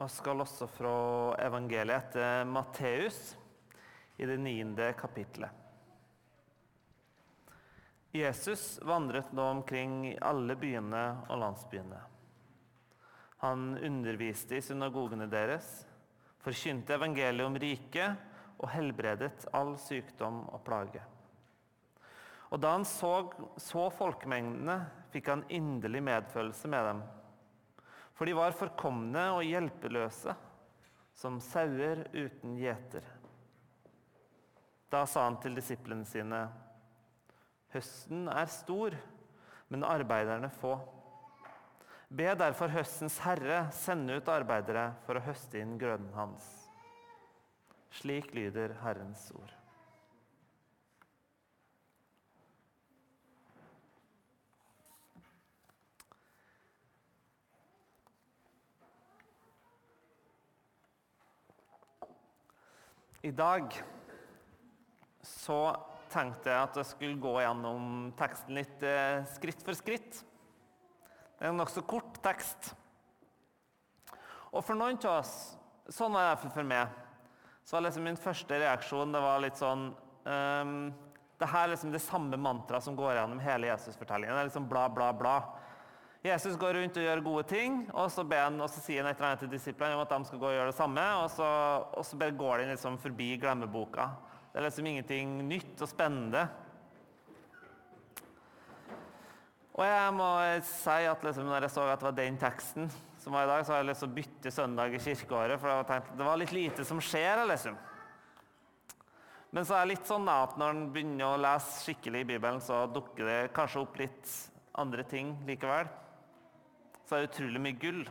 og skal også fra evangeliet etter Matteus i det niende kapitlet. Jesus vandret nå omkring alle byene og landsbyene. Han underviste i synagogene deres, forkynte evangeliet om riket og helbredet all sykdom og plage. Og da han så, så folkemengdene, fikk han inderlig medfølelse med dem for de var forkomne og hjelpeløse, som sauer uten gjeter. Da sa han til disiplene sine.: Høsten er stor, men arbeiderne få. Be derfor høstens herre sende ut arbeidere for å høste inn grøden hans. Slik lyder Herrens ord. I dag så tenkte jeg at jeg skulle gå gjennom teksten litt eh, skritt for skritt. Det er en nokså kort tekst. Og for noen av oss, sånn var det for meg, så var liksom min første reaksjon det var litt sånn um, Det her er liksom det samme mantraet som går gjennom hele Jesus-fortellingen. Det er liksom bla, bla, bla. Jesus går rundt og gjør gode ting, og så, han, og så sier han et eller annet til disiplene om at de skal gå og gjøre det samme, og så, og så bare går den liksom forbi glemmeboka. Det er liksom ingenting nytt og spennende. Og jeg må si at liksom, når jeg så at det var den teksten som var i dag, så har jeg lyst til å bytte søndag i kirkeåret, for jeg tenkte det var litt lite som skjer. liksom. Men så er det litt sånn at når en begynner å lese skikkelig i Bibelen, så dukker det kanskje opp litt andre ting likevel så er det utrolig mye gull.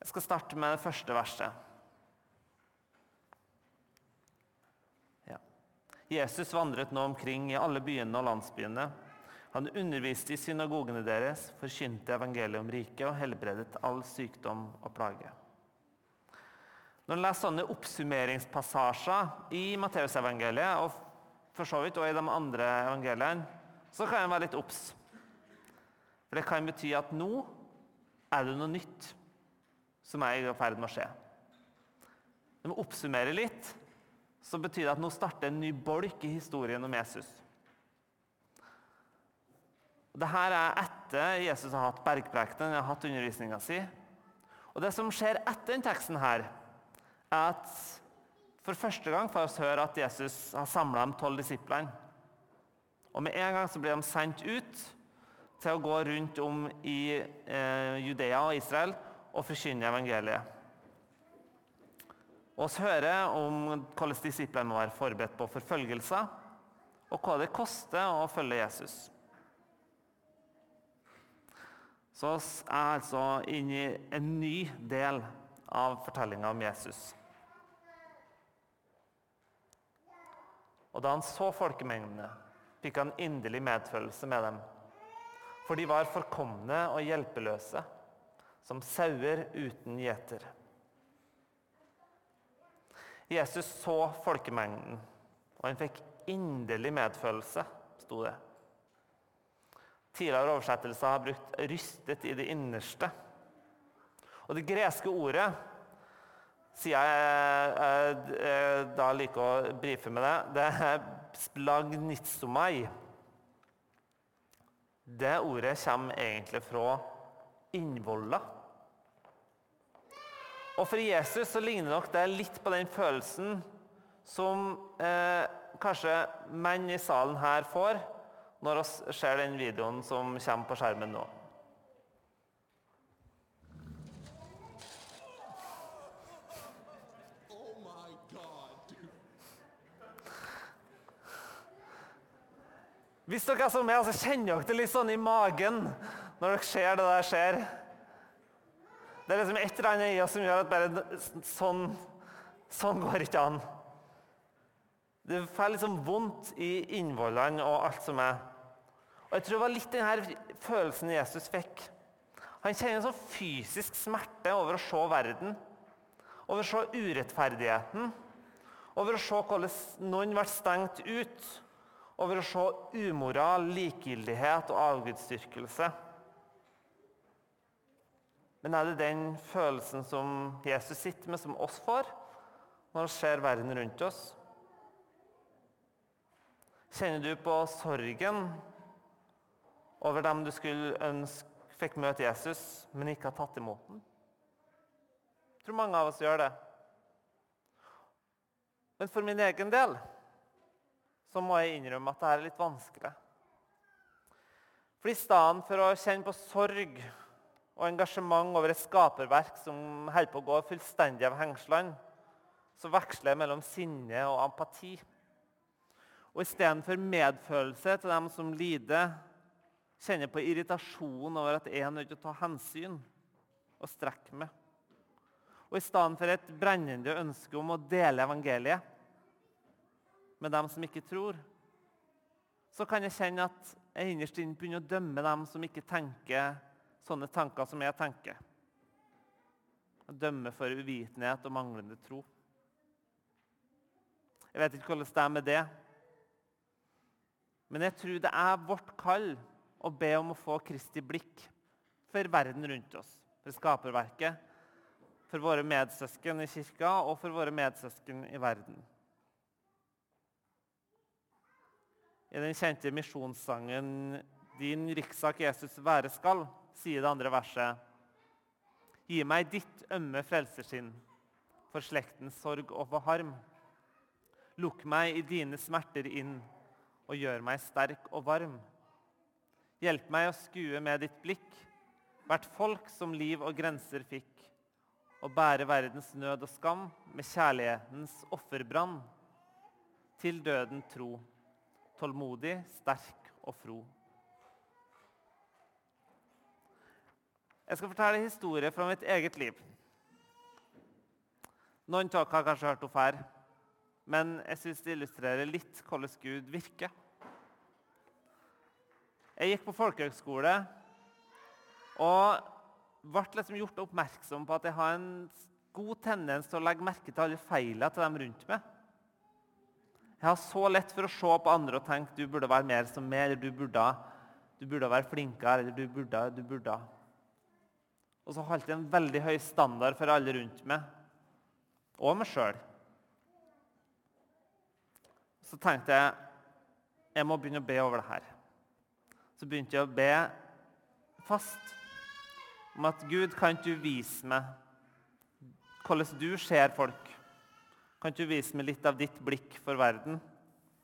Jeg skal starte med det første verset. Ja. Jesus vandret nå omkring i alle byene og landsbyene. Han underviste i synagogene deres, forkynte evangeliet om riket og helbredet all sykdom og plage. Når en leser sånne oppsummeringspassasjer i Matteusevangeliet og for så vidt og i de andre evangeliene, så kan en være litt obs. For det kan bety at nå er det noe nytt som er i ferd med å skje. Når vi oppsummerer litt, så betyr det at nå starter en ny bolk i historien om Jesus. Dette er etter Jesus har hatt bergprekenen, har hatt undervisninga si. Og Det som skjer etter den teksten, her, er at for første gang får vi høre at Jesus har samla de tolv disiplene. Og Med en gang så blir de sendt ut til å gå rundt om i eh, Judea og Israel og forkynne evangeliet. Vi hører om hvordan disiplene må være forberedt på forfølgelser, og hva det koster å følge Jesus. Så vi er altså inne i en ny del av fortellinga om Jesus. Og da han så folkemengdene, fikk han inderlig medfølelse med dem for de var forkomne og hjelpeløse, som sauer uten gjeter. Jesus så folkemengden, og han fikk inderlig medfølelse, sto det. Tidligere oversettelser har brukt 'rystet i det innerste'. Og det greske ordet sier jeg, da liker å brife med det, det er 'splagnitsomai'. Det ordet kommer egentlig fra innvolla. Og For Jesus så ligner nok det litt på den følelsen som eh, kanskje menn i salen her får når vi ser den videoen som kommer på skjermen nå. Hvis dere er som meg, så kjenner dere det litt sånn i magen når dere ser det der skjer. Det er liksom et eller annet i oss som gjør at bare sånn, sånn går ikke an. Det får liksom vondt i innvollene og alt som er. Og Jeg tror det var litt denne følelsen Jesus fikk. Han kjenner en sånn fysisk smerte over å se verden, over å se urettferdigheten, over å se hvordan noen ble stengt ut over å se umoral, likegyldighet og avgudsdyrkelse. Men er det den følelsen som Jesus sitter med, som oss får, når vi ser verden rundt oss? Kjenner du på sorgen over dem du skulle ønske fikk møte Jesus, men ikke har tatt imot den? Jeg tror mange av oss gjør det. Men for min egen del så må jeg innrømme at det er litt vanskelig. For i stedet for å kjenne på sorg og engasjement over et skaperverk som holder på å gå fullstendig av hengslene, så veksler jeg mellom sinne og empati. Og istedenfor medfølelse til dem som lider, kjenner på irritasjon over at jeg er nødt til å ta hensyn og strekke meg. Og i stedet for et brennende ønske om å dele evangeliet med dem som ikke tror, så kan jeg kjenne at jeg innerst inne begynner å dømme dem som ikke tenker sånne tanker som jeg tenker. Jeg dømmer for uvitenhet og manglende tro. Jeg vet ikke hvordan det er med det. Men jeg tror det er vårt kall å be om å få Kristi blikk for verden rundt oss, for skaperverket, for våre medsøsken i kirka og for våre medsøsken i verden. I den kjente misjonssangen 'Din ryggsak Jesus være skal', sier det andre verset Gi meg ditt ømme frelseskinn for slektens sorg og for harm. Lukk meg i dine smerter inn og gjør meg sterk og varm. Hjelp meg å skue med ditt blikk hvert folk som liv og grenser fikk, og bære verdens nød og skam med kjærlighetens offerbrann. Til døden tro, tålmodig, sterk og fro. Jeg skal fortelle en historie fra mitt eget liv. Noen av dere har kanskje hørt henne før, men jeg syns det illustrerer litt hvordan Gud virker. Jeg gikk på folkehøgskole og ble liksom gjort oppmerksom på at jeg har en god tendens til å legge merke til alle feilene til dem rundt meg. Jeg har så lett for å se på andre og tenke du burde være mer som meg, eller du burde, du burde være flinkere, eller du burde, du burde. Og så holdt jeg en veldig høy standard for alle rundt meg, og meg sjøl. Så tenkte jeg jeg må begynne å be over det her så begynte jeg å be fast om at Gud, kan du vise meg hvordan du ser folk? Kan du vise meg litt av ditt blikk for verden?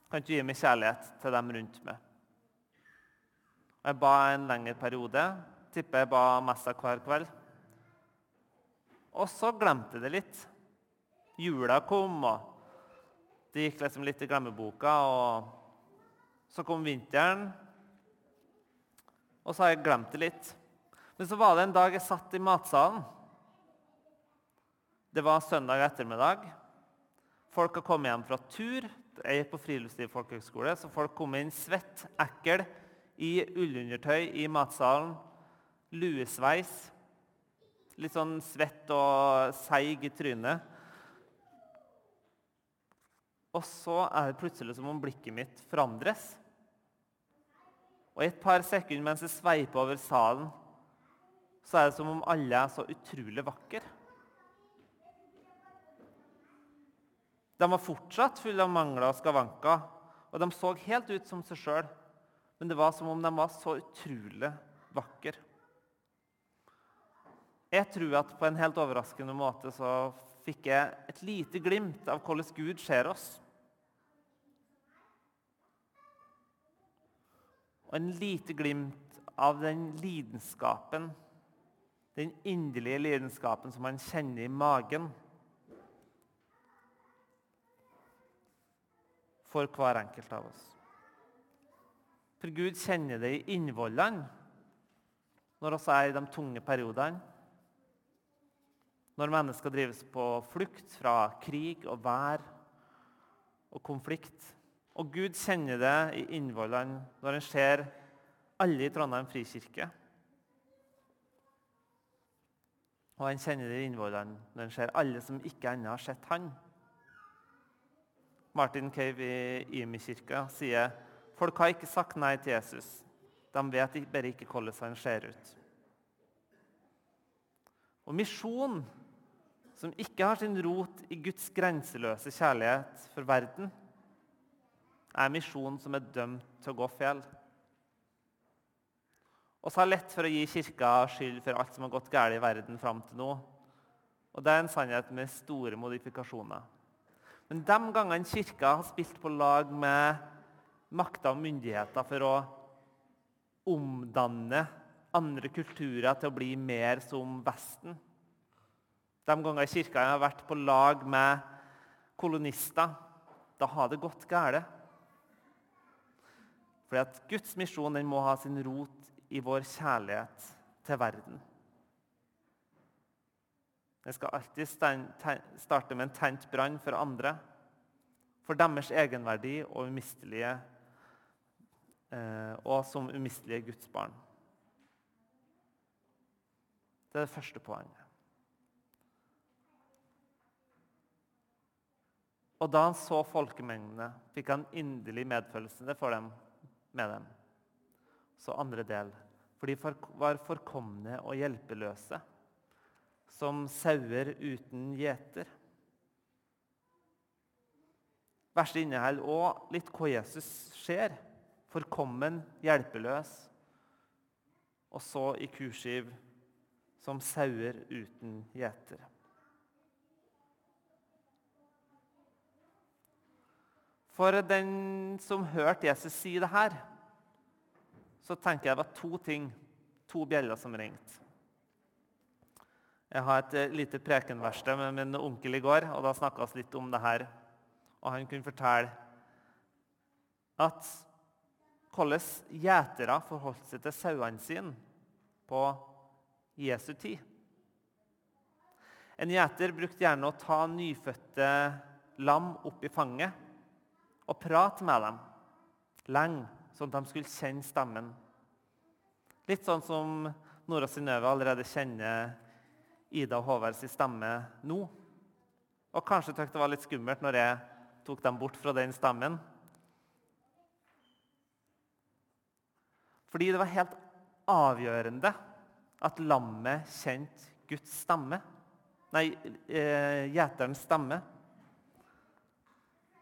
Kan du gi meg kjærlighet til dem rundt meg? Jeg ba en lengre periode. Tipper jeg ba messa hver kveld. Og så glemte jeg det litt. Jula kom, og det gikk liksom litt i glemmeboka. Og så kom vinteren, og så har jeg glemt det litt. Men så var det en dag jeg satt i matsalen. Det var søndag ettermiddag. Folk har kommet hjem fra tur. Jeg gikk på friluftsliv folkehøgskole, så folk kom inn svett, ekkel, i ullundertøy i matsalen. Luesveis. Litt sånn svett og seig i trynet. Og så er det plutselig som om blikket mitt forandres. Og i et par sekunder mens jeg sveiper over salen, så er det som om alle er så utrolig vakre. De var fortsatt fulle av mangler og skavanker, og de så helt ut som seg sjøl. Men det var som om de var så utrolig vakre. Jeg tror at på en helt overraskende måte så fikk jeg et lite glimt av hvordan Gud ser oss. og en lite glimt av den lidenskapen, den inderlige lidenskapen som man kjenner i magen for hver enkelt av oss. For Gud kjenner det i innvollene når vi er i de tunge periodene. Når mennesker drives på flukt fra krig og vær og konflikt. Og Gud kjenner det i innvollene når han ser alle i Trondheim frikirke. Og han kjenner det i innvollene når han ser alle som ikke ennå har sett han. Martin Cave i Imi-kirka sier folk har ikke sagt nei til Jesus. De vet bare ikke hvordan han ser ut. Og misjon som ikke har sin rot i Guds grenseløse kjærlighet for verden, er misjon som er dømt til å gå feil. Vi har lett for å gi Kirka skyld for alt som har gått galt i verden fram til nå. Og det er en sannhet med store modifikasjoner. Men de gangene Kirka har spilt på lag med makter og myndigheter for å omdanne andre kulturer til å bli mer som Vesten De ganger Kirka har vært på lag med kolonister, da har det gått galt. Fordi at Guds misjon må ha sin rot i vår kjærlighet til verden. Den skal alltid starte med en tent brann for andre, for deres egenverdi og, umistelige, eh, og som umistelige Guds barn. Det er det første poenget. Og da han så folkemengdene, fikk han inderlig medfølelse for dem, med dem. Så andre del. For de var forkomne og hjelpeløse som sauer uten gjeter. Verset inneholder òg litt hva Jesus ser. Forkommen, hjelpeløs. Og så i kursiv som sauer uten gjeter. For den som hørte Jesus si det her, så tenker jeg det var to ting, to bjeller som ringte. Jeg har et eh, lite prekenverksted med min onkel i går, og da snakka vi litt om det her. Og han kunne fortelle at hvordan gjetere forholdt seg til sauene sine på Jesu tid. En gjeter brukte gjerne å ta nyfødte lam opp i fanget og prate med dem lenge, sånn at de skulle kjenne stemmen. Litt sånn som Nora Synnøve allerede kjenner Ida Håvards stemme nå. Og kanskje syntes det var litt skummelt når jeg tok dem bort fra den stemmen. Fordi det var helt avgjørende at lammet kjente Guds stemme. Nei, eh, gjeterens stemme.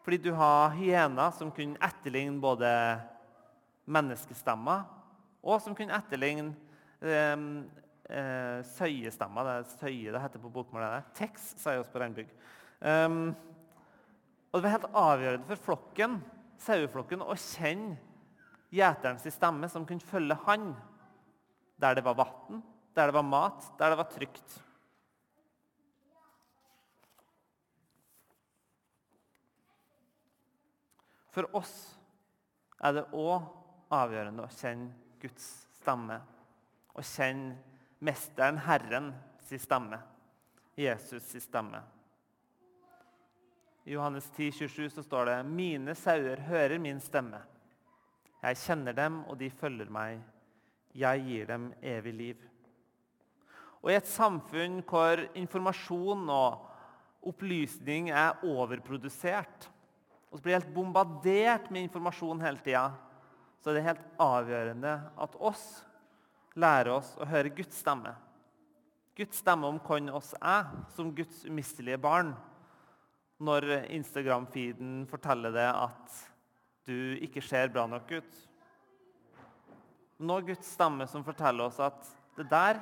Fordi du har hyener som kunne etterligne både menneskestemmer, og som kunne etterligne eh, eh, søyestemmer. Det er søye det heter på bokmål. Tex, sier oss på regnbygg. Um, og det var helt avgjørende for flokken, saueflokken å kjenne gjeterens stemme, som kunne følge han der det var vann, der det var mat, der det var trygt. For oss er det òg avgjørende å kjenne Guds stemme. Å kjenne Mesteren, Herren, si stemme. Jesus si stemme. I Johannes 10, 27 så står det Mine sauer hører min stemme. Jeg kjenner dem, og de følger meg. Jeg gir dem evig liv. Og I et samfunn hvor informasjon og opplysning er overprodusert, og så blir helt bombardert med informasjon hele tida, så er det helt avgjørende at oss lærer oss å høre Guds stemme. Guds stemme om hvem oss er som Guds umistelige barn. Når Instagram-feeden forteller det at du ikke ser bra nok ut. Nå Guds stemme som forteller oss at det der,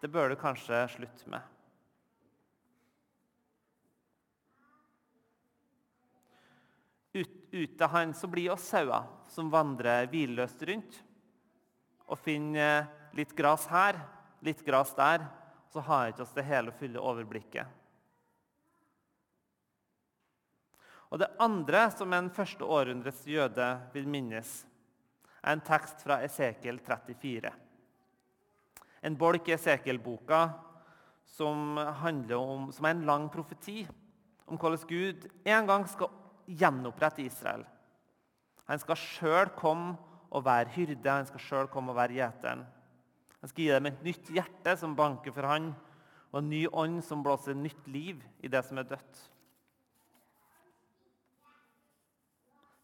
det bør du kanskje slutte med. Ut, ut av han så blir oss sauer som vandrer hvilløst rundt og finner litt gras her, litt gras der, så har ikke oss det hele og fulle overblikket. Og Det andre som en første århundrets jøde vil minnes, er en tekst fra Esekiel 34. En bolk i Esekiel-boka som, om, som er en lang profeti om hvordan Gud en gang skal gjenopprette Israel. Han skal sjøl komme å være hyrde. Han skal sjøl komme og være gjeteren. Han skal gi dem et nytt hjerte som banker for han, og en ny ånd som blåser nytt liv i det som er dødt.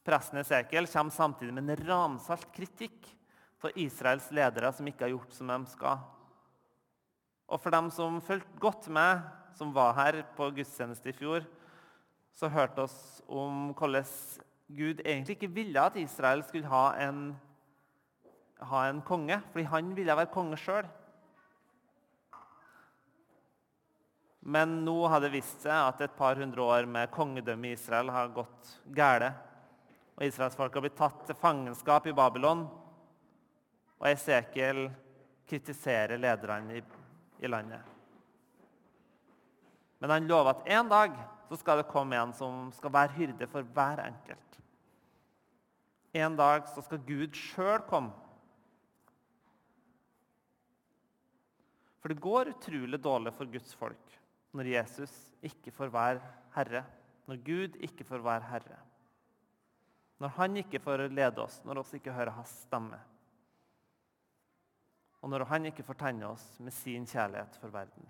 Presten Esekiel kommer samtidig med en ramsalt kritikk for Israels ledere som ikke har gjort som de skal. Og for dem som fulgte godt med, som var her på gudstjeneste i fjor, så hørte oss om hvordan Gud egentlig ikke ville at Israel skulle ha en, ha en konge, fordi han ville være konge sjøl. Men nå har det vist seg at et par hundre år med kongedømme i Israel har gått gale. Og israelsfolk har blitt tatt til fangenskap i Babylon. Og Esekiel kritiserer lederne i, i landet. Men han lover at en dag så skal det komme en som skal være hyrde for hver enkelt. En dag så skal Gud sjøl komme. For det går utrolig dårlig for Guds folk når Jesus ikke får være herre, når Gud ikke får være herre. Når han ikke får lede oss, når oss ikke hører hans stemme. Og når han ikke får tenne oss med sin kjærlighet for verden.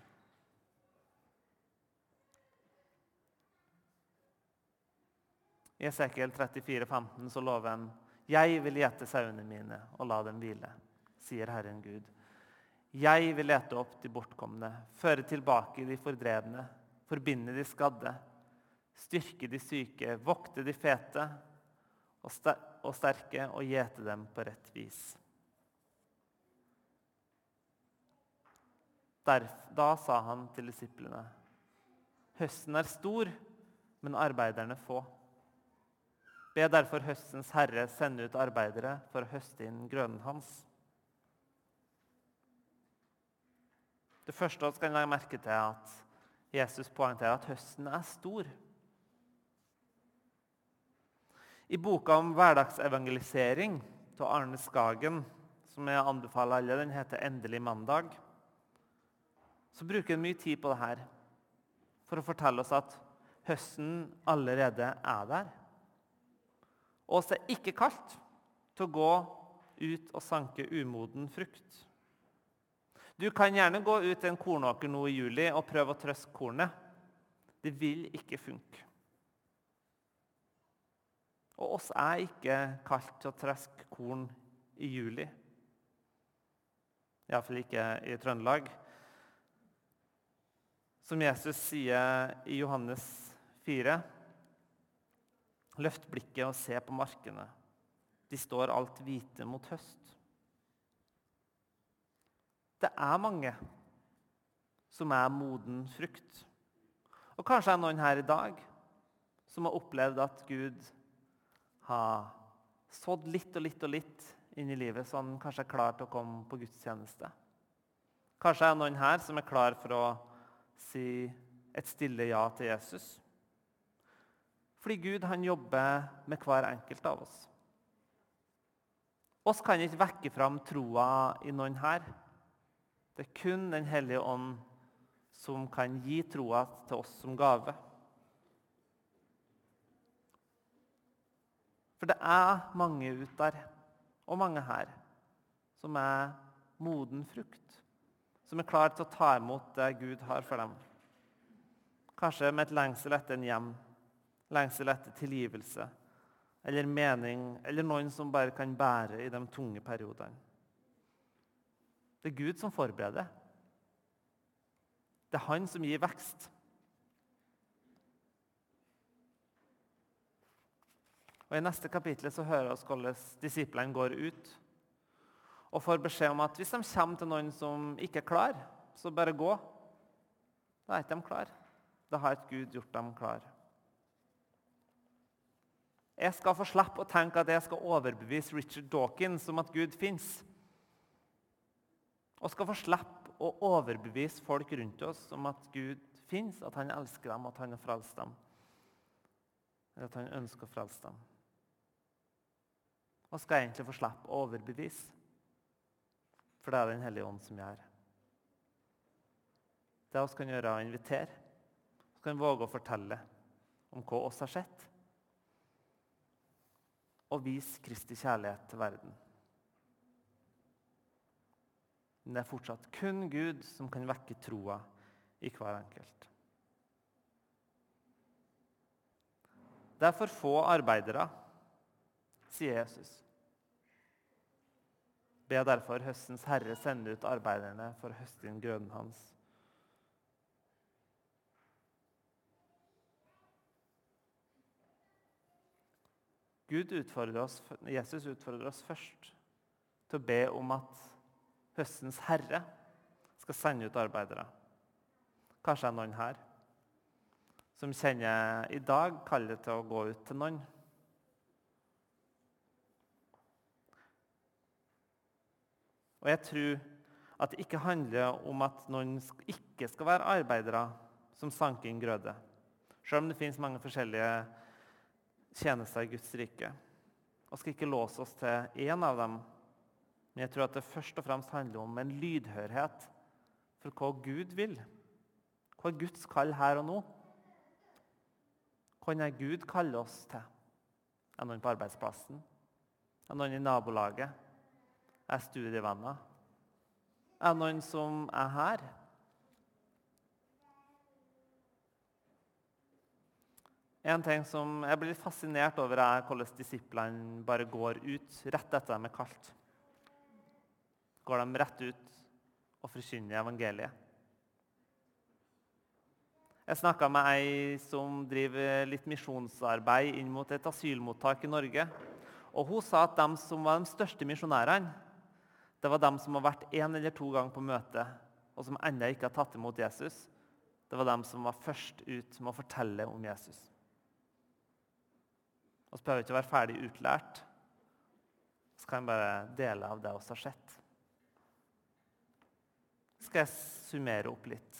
I Esekiel 34, 15 så lover han «Jeg vil gjete sauene mine og la dem hvile, sier Herren Gud. Jeg vil lete opp de bortkomne, føre tilbake de fordrevne, forbinde de skadde, styrke de syke, vokte de fete og sterke og gjete dem på rett vis. da sa han til disiplene.: Høsten er stor, men arbeiderne få. Be derfor høstens herre sende ut arbeidere for å høste inn grønnen hans. Det første vi skal legge merke til, er at Jesus poengterer at høsten er stor. I boka om hverdagsevangelisering av Arne Skagen, som jeg anbefaler alle, den heter 'Endelig mandag', så bruker han mye tid på det her for å fortelle oss at høsten allerede er der. Og oss er ikke kaldt til å gå ut og sanke umoden frukt. Du kan gjerne gå ut en kornåker nå i juli og prøve å trøste kornet. Det vil ikke funke. Og oss er ikke kalt til å treske korn i juli. Iallfall ikke i Trøndelag. Som Jesus sier i Johannes 4.: Løft blikket og se på markene. De står alt hvite mot høst. Det er mange som er moden frukt. Og kanskje er noen her i dag som har opplevd at Gud har sådd litt og litt og litt inn i livet, så han kanskje er klar til å komme på gudstjeneste. Kanskje er noen her som er klar for å si et stille ja til Jesus. Fordi Gud han jobber med hver enkelt av oss. Oss kan ikke vekke fram troa i noen her. Det er kun Den hellige ånd som kan gi troa til oss som gave. For det er mange ut der, og mange her, som er moden frukt. Som er klar til å ta imot det Gud har for dem. Kanskje med et lengsel etter en hjem, lengsel etter tilgivelse eller mening, eller noen som bare kan bære i de tunge periodene. Det er Gud som forbereder. Det er han som gir vekst. Og I neste kapittel så hører vi hvordan disiplene går ut og får beskjed om at hvis de kommer til noen som ikke er klar, så bare gå. Da er ikke de klar. Da har ikke Gud gjort dem klar. Jeg skal få slippe å tenke at jeg skal overbevise Richard Dawkins om at Gud fins og skal få slippe å overbevise folk rundt oss om at Gud fins, at han elsker dem, at han har frelst dem. Eller at han ønsker å frelse dem. Og skal egentlig få slippe å overbevise. For det er Den hellige ånd som gjør. Det vi kan gjøre, er å invitere. Vi kan våge å fortelle om hva oss har sett. Og vise Kristi kjærlighet til verden. Men det er fortsatt kun Gud som kan vekke troa i hver enkelt. Det er for få arbeidere, sier Jesus. Be derfor høstens herre sende ut arbeiderne for å høste inn grøden hans. Utfordrer oss, Jesus utfordrer oss først til å be om at høstens herre skal sende ut arbeidere. Kanskje er noen her som kjenner i dag kallet til å gå ut til noen. Og jeg tror at det ikke handler om at noen ikke skal være arbeidere som sanker inn grøde. Selv om det finnes mange forskjellige tjenester i Guds rike. Og skal ikke låse oss til én av dem. Men jeg tror at det først og fremst handler om en lydhørhet for hva Gud vil. Hva er Guds kall her og nå? Hva er Gud kaller oss til? Er noen på arbeidsplassen? Er noen i nabolaget? Er studievenner? Er noen som er her? En ting som Jeg blir fascinert over, er hvordan disiplene bare går ut rett etter de er kalt. Går de rett ut og forkynner evangeliet. Jeg snakka med ei som driver litt misjonsarbeid inn mot et asylmottak i Norge. Og Hun sa at de som var de største misjonærene, det var de som har vært én eller to ganger på møte, og som ennå ikke har tatt imot Jesus. Det var de som var først ut med å fortelle om Jesus. Vi behøver ikke å være ferdig utlært. Så kan jeg bare dele av det vi har sett. Skal jeg summere opp litt.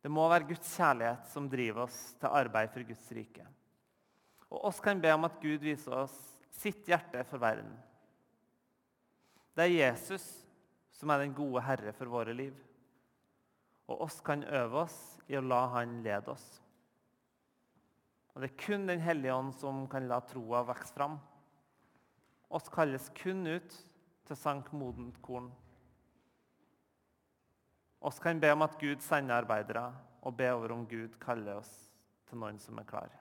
Det må være Guds kjærlighet som driver oss til arbeid for Guds rike. Og oss kan be om at Gud viser oss sitt hjerte for verden. Det er Jesus som er den gode herre for våre liv. Og oss kan øve oss i å la han lede oss. Og Det er kun Den hellige ånd som kan la troa vokse fram. Oss kalles kun ut til sank modent korn. Oss kan be om at Gud sender arbeidere, og be over om Gud kaller oss til noen som er klar.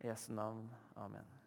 I Jesu navn. Amen.